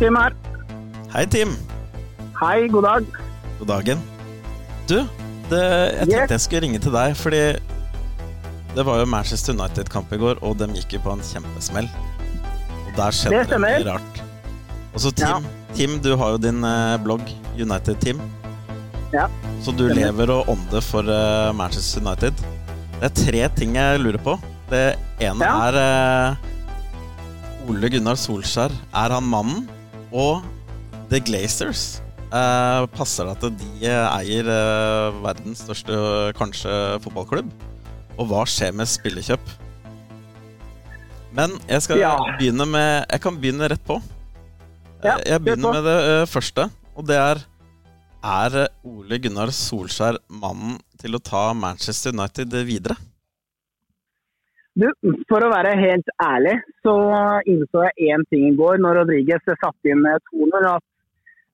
Tim her. Hei, Tim. Hei, god dag. God dagen. Du, det, jeg tenkte Yes. jeg skulle ringe til deg, fordi det var jo Manchester United-kamp i går, og de gikk jo på en kjempesmell. Og der skjedde Det mye rart. Og så Tim, Tim, du har jo din eh, blogg, United Team. Ja. Så du Stemmer. lever og ånder for eh, Manchester United. Det er tre ting jeg lurer på. Det ene Ja. er eh, Ole Gunnar Solskjær. Er han mannen? Og The Glazers. Eh, passer det at de eier eh, verdens største, kanskje, fotballklubb? Og hva skjer med spillekjøp? Men jeg skal Ja. begynne med Jeg kan begynne rett på. Ja, Eh, jeg begynner med det eh, første, og det er Er Ole Gunnar Solskjær mannen til å ta Manchester United videre? Du, for å være helt ærlig, så innså jeg én ting i går når Rodriguez satte inn eh, 2-0. At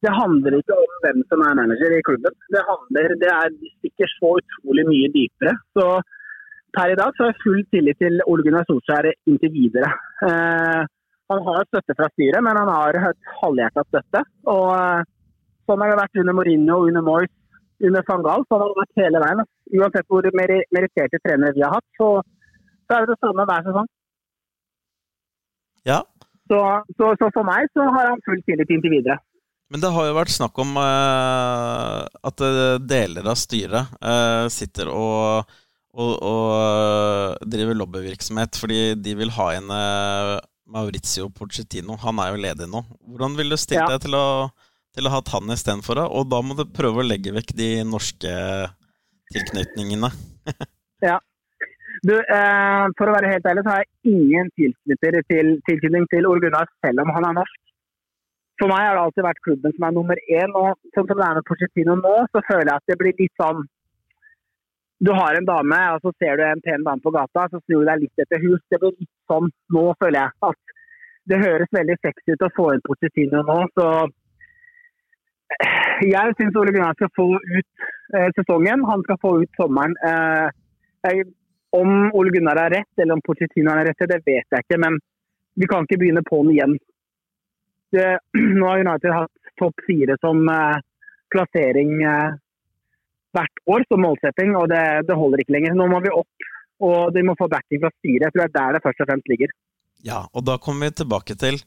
det handler ikke om hvem som er manager i klubben. Det handler, det er ikke så utrolig mye dypere. Så per i dag så har jeg full tillit til Ole Gunnar Solskjær inntil videre. Eh, han har støtte fra styret, men han har et halvhjerta støtte. Og eh, sånn har det vært under Mourinho, under Moyes, under van Gaal. Sånn har det vært hele veien. Uansett hvor meri- meritterte trenere vi har hatt, så så er det det samme hver sesong. Ja, Så, så, så for meg så har han full tillit inntil videre. Men det har jo vært snakk om eh, at eh, deler av styret eh, sitter og, og, og eh, driver lobbyvirksomhet fordi de vil ha inn eh, Maurizio Pochettino. Han er jo ledig nå. Hvordan vil du stille Ja. deg til å, til å ha han istedenfor? Og da må du prøve å legge vekk de norske tilknytningene. Du, eh, For å være helt ærlig så har jeg ingen tilknytning til, Ole Gunnar selv om han er norsk. For meg har det alltid vært klubben som er nummer én. og Sånn som det er med Pochettino nå, så føler jeg at det blir litt sånn Du har en dame, og så ser du en pen dame på gata, så snur du deg litt etter hus. Det blir litt sånn nå, føler jeg. At det høres veldig sexy ut å få inn Pochettino nå, så jeg syns Ole Gunnar skal få ut eh, sesongen. Han skal få ut sommeren. Eh, jeg, om Ole Gunnar er rett, eller om Pochettino er rett, det vet jeg ikke. Men vi kan ikke begynne på'n igjen. Det, nå har United hatt topp fire som eh, plassering eh, hvert år som målsetting, og det, det holder ikke lenger. Nå må vi opp, og de må få backing fra styret. Jeg tror det er der det først og fremst ligger. Ja, og da kommer vi tilbake til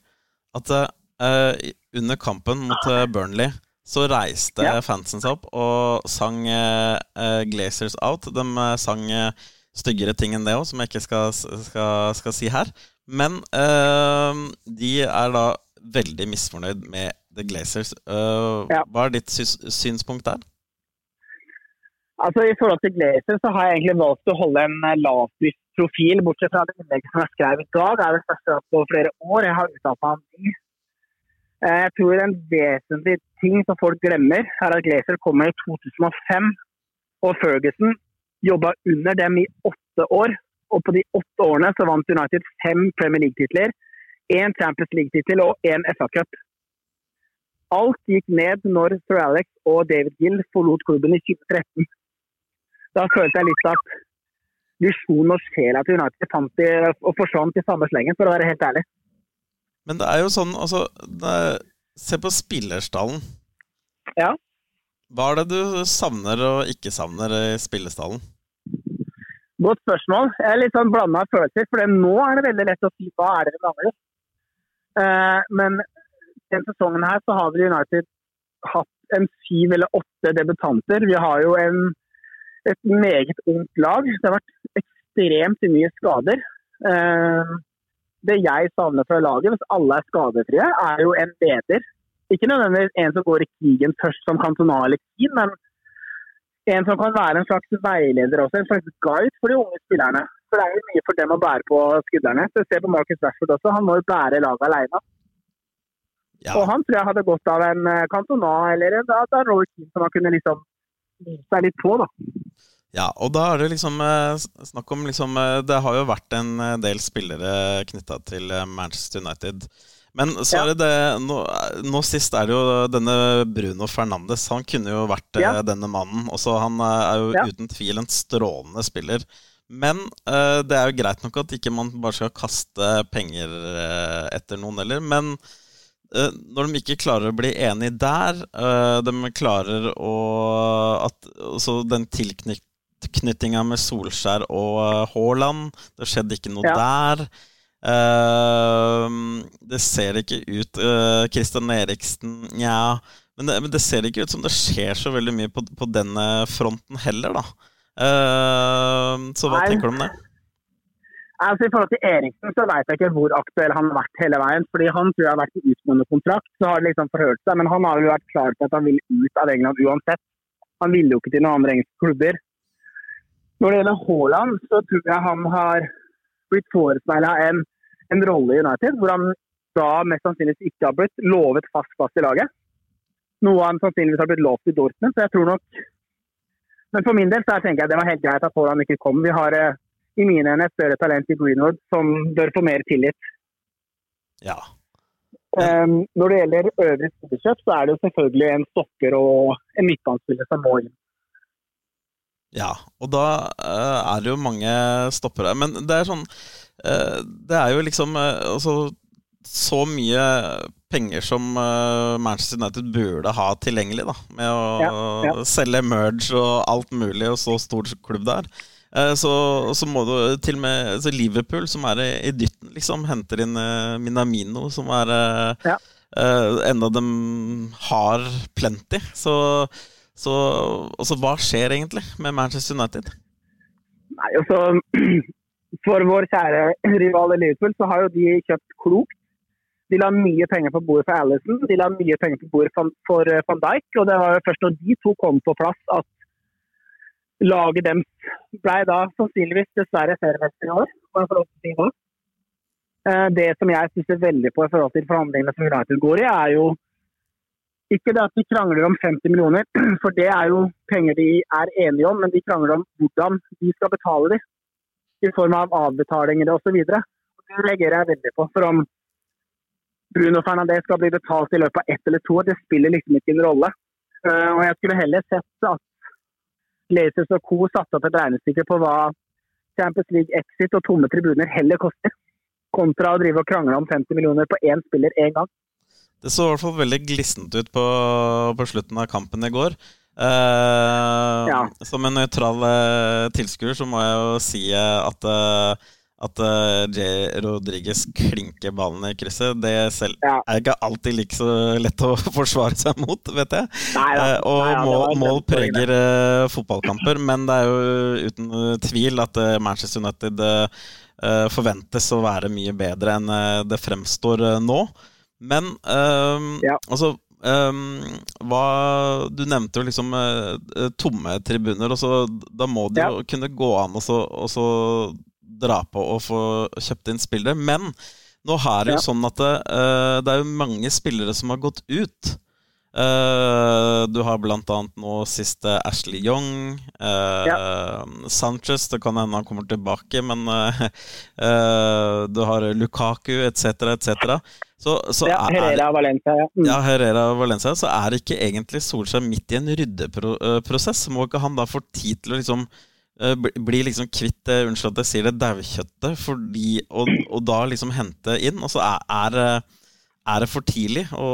at eh, under kampen mot Burnley så reiste Ja. fansen seg opp og sang 'Glazers Out'. De sang styggere ting enn det òg, som jeg ikke skal, skal, skal si her. Men eh, de er da veldig misfornøyd med The Glazers. Uh, Ja. Hva er ditt synspunkt der? Altså I forhold til Glazer så har jeg egentlig valgt å holde en eh, lavpris profil, bortsett fra det innlegget som jeg skrev i dag. Det er det første på flere år jeg har uttalt meg om de. Eh, Jeg tror en vesentlig ting som folk glemmer, er at Glazer kommer i 2005. Og Ferguson jobba under dem i åtte år. Og på de åtte årene så vant United fem Premier League-titler, én Champions League-tittel og én FA-cup. Alt gikk ned når Sir Alex og David Gill forlot klubben i 2013. Da følte jeg litt at visjonen og sjela til United fant i, og forsvant i samme slengen, for å være helt ærlig. Men det er jo sånn, altså det, Se på spillerstallen. Ja. Hva er det du savner og ikke savner i spillestallen? Godt spørsmål. Jeg er litt sånn blanda følelser, for nå er det veldig lett å si hva er det vi mangler. Eh, men den sesongen her så har vi United hatt en syv eller åtte debutanter. Vi har jo en, et meget ungt lag. Det har vært ekstremt mye skader. Eh, det jeg savner fra laget, hvis alle er skadefrie, er jo en leder. Ikke nødvendigvis en som går i krigen først som eller Keane, men en som kan være en slags veileder også, en slags guide for de unge spillerne. For det er jo mye for dem å bære på skuldrene. Så Se på Marcus Rashford også, han må jo bære laget alene. Ja, Og han tror jeg hadde godt av en eh, Cantona eller en, er Roy Keane som han kunne liksom vise seg litt på, da. ja, og da er det liksom eh, snakk om liksom eh, Det har jo vært en eh, del spillere knytta til eh, Manchester United. Men så er det det nå, nå sist er det jo denne Bruno Fernandes. Han kunne jo vært eh, Ja. denne mannen. Også han eh, er jo Ja. uten tvil en strålende spiller. Men uh, det er jo greit nok at ikke man bare skal kaste penger uh, etter noen heller. Men uh, når de ikke klarer å bli enige der, de klarer å at, Så den tilknytninga med Solskjær og Haaland Det skjedde ikke noe ja. der. Det ser ikke ut Kristian Eriksen Nja. Men det, men det, ser ikke ut som det skjer så veldig mye på, på denne fronten heller, da. så hva Nei. tenker du om det? Altså I forhold til Eriksen så vet jeg ikke hvor aktuell han har vært hele veien. fordi Han tror jeg har vært i utgående kontrakt, så har det liksom forhørt seg. Men han har jo vært klar på at han vil ut av England uansett. Han ville jo ikke til noen andre engelske klubber. Når det gjelder Haaland, så tror jeg han har blitt forespeila en, en, rolle i United, hvor han da mest sannsynligvis ikke har blitt lovet fast plass i laget. Noe han sannsynligvis har blitt lovt i Dortmund, så jeg tror nok Men for min del så tenker jeg det var helt greit at Haaland ikke kom. Vi har eh, i mine øyne et større talent i Greenwood som bør få mer tillit. Ja. Um, når det gjelder øvrig spillerkjøp, så er det jo selvfølgelig en stopper og en midtbanespiller som må inn. Ja, og da uh, er det jo mange stoppere. Men det er sånn uh, Det er jo liksom uh, altså, så mye penger som Manchester United burde ha tilgjengelig, da. Med å ja, ja. selge merge og alt mulig, og så stor klubb det er. så, så, må du til og med Liverpool, som er i dytten, liksom, henter inn Minamino, som er ja. En av dem har plenty. Så, så altså, hva skjer egentlig med Manchester United? Nei, altså For vår kjære rival i Liverpool, så har jo de kjøpt klokt. De la mye penger på bordet for Alison, de la mye penger på bordet for, for van Dijk. Og det var jo først når de to kom på plass at laget deres ble da sannsynligvis dessverre seriemester i år. Eh, det som jeg stusser veldig på i forhold til forhandlingene som United går i, er jo ikke det at de krangler om 50 millioner, for det er jo penger de er enige om, men de krangler om hvordan de skal betale dem. I form av avbetalinger osv. Det reagerer jeg veldig på. For om Bruno Fernandez skal bli betalt i løpet av ett eller to år, det spiller liksom ikke en rolle. Eh, og Jeg skulle heller sett at Glazers og co. satte opp et regnestykke på hva Champions League exit og tomme tribuner heller koster, kontra å drive og krangle om 50 millioner på én spiller én gang. Det så i hvert fall veldig glissent ut på, på slutten av kampen i går. Eh, ja. Som en nøytral eh, tilskuer så må jeg jo si at eh, at uh, J. Rodriguez klinker ballen i krysset, det selv ja. er ikke alltid like så lett å forsvare seg mot, vet jeg. Nei, uh, og Nei, ja, mål, mål preger uh, fotballkamper, men det er jo uten tvil at Manchester United forventes å være mye bedre enn det fremstår nå. Men ja. altså Um, hva, du nevnte jo liksom uh, tomme tribuner. Og så, da må det jo kunne gå an å dra på og få kjøpt inn spillere. Men nå er det jo ja. sånn at det, uh, det, er jo mange spillere som har gått ut. Uh, du har blant annet nå siste Ashley Young. Uh, ja. Sanchez, det kan hende han kommer tilbake, men du har Lukaku etc., etc. Så, så ja, Herrera Valencia. Ja. Mm. ja, Herrera Valencia. Så er ikke egentlig Solskjær midt i en ryddeprosess? Må ikke han da få tid til å liksom Eh, bli liksom kvitt det, unnskyld at jeg sier det, daukjøttet, fordi og, og, da liksom hente inn. Og så er, er, er, det for tidlig å,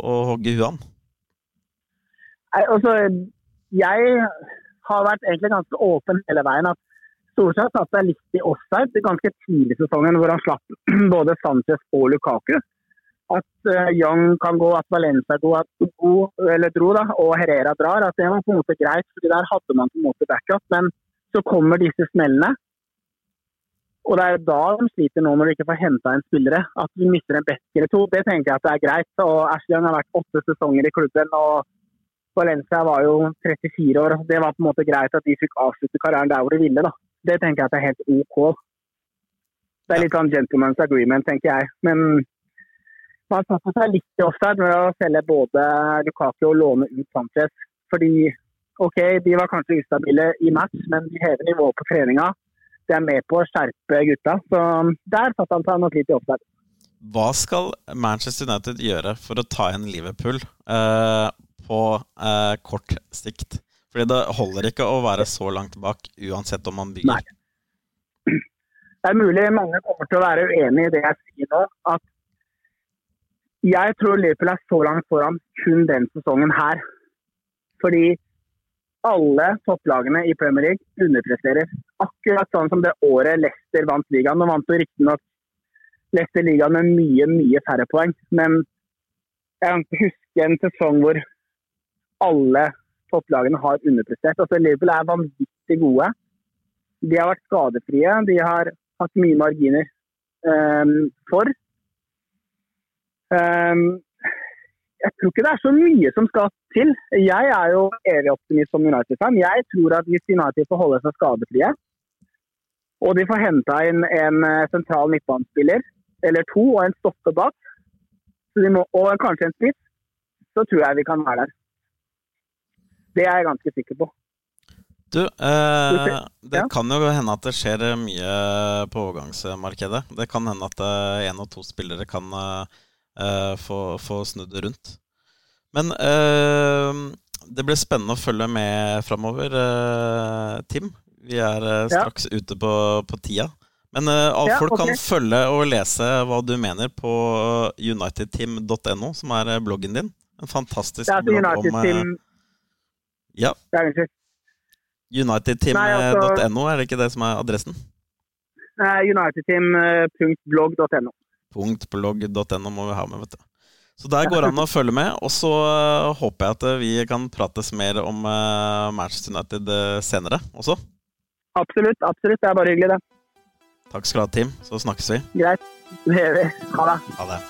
å hogge huet Nei, altså, jeg har vært egentlig ganske åpen hele veien. at Solskjær satte seg litt i offside ganske tidlig i sesongen, hvor han slapp både Sanchez og Lukaku at uh, Young kan gå, at Valencia dro, dro da, og Herrera drar. at Det var på en måte greit, fordi der hadde man på en måte backup. Men så kommer disse smellene. Og det er da de sliter nå, når de ikke får henta en spillere. At de mister en back eller to. Det tenker jeg at det er greit. Og Ashley har vært åtte sesonger i klubben. og Valencia var jo 34 år. Det var på en måte greit at de fikk avslutte karrieren der hvor de ville. da. Det tenker jeg at er helt OK. Det er litt sånn gentleman's agreement, tenker jeg. Men man satte seg litt i offside med å selge både Lukaku og låne ut Sanchez. Fordi ok, de var kanskje ustabile i match, men de hever nivået på treninga. De er med på å skjerpe gutta. Så der satte han seg nok litt i offside. Hva skal Manchester United gjøre for å ta igjen Liverpool eh, på eh, kort sikt? Fordi det holder ikke å være så langt bak, uansett om man bygger. Nei. Det er mulig mange kommer til å være uenig i det jeg sier nå. At Jeg tror Liverpool er så langt foran kun den sesongen her. Fordi alle topplagene i Premier League underpresterer. Akkurat sånn som det året Leicester vant ligaen. Nå vant jo riktignok Leicester ligaen med mye, mye færre poeng. Men jeg kan ikke huske en sesong hvor alle topplagene har underprestert. Altså, Liverpool er vanvittig gode. De har vært skadefrie. De har hatt mye marginer um, for. Um, jeg tror ikke det er så mye som skal til. Jeg er jo evig optimist som United-fan. Jeg tror at hvis United får holde seg skadefrie, og de får henta inn en eh, sentral midtbanespiller eller to og en stopper bak, må, og kanskje en spiss, så tror jeg vi kan være der. Det er jeg ganske sikker på. Du, eh, det kan jo hende at det skjer mye på overgangsmarkedet. Det kan hende at én og to spillere kan eh, uh, få, få, snudd det rundt. Men eh, det blir spennende å følge med framover, Tim. Vi er straks ja. ute på, på, tida. Men ja, folk okay. kan følge og lese hva du mener på unitedteam.no, som er bloggen din. En fantastisk altså blogg om. Ja. Unitedteam.no, altså... er det ikke det som er adressen? Unitedteam.blogg.no blogg.no må vi ha med, vet du. Så der går det an å følge med. Og så uh, håper jeg at vi kan prates mer om Manchester United senere også. Absolutt. absolutt. Det er bare hyggelig, det. Takk skal du ha, Tim. Så snakkes vi. Greit. Det gjør vi. Ha det. Ha det.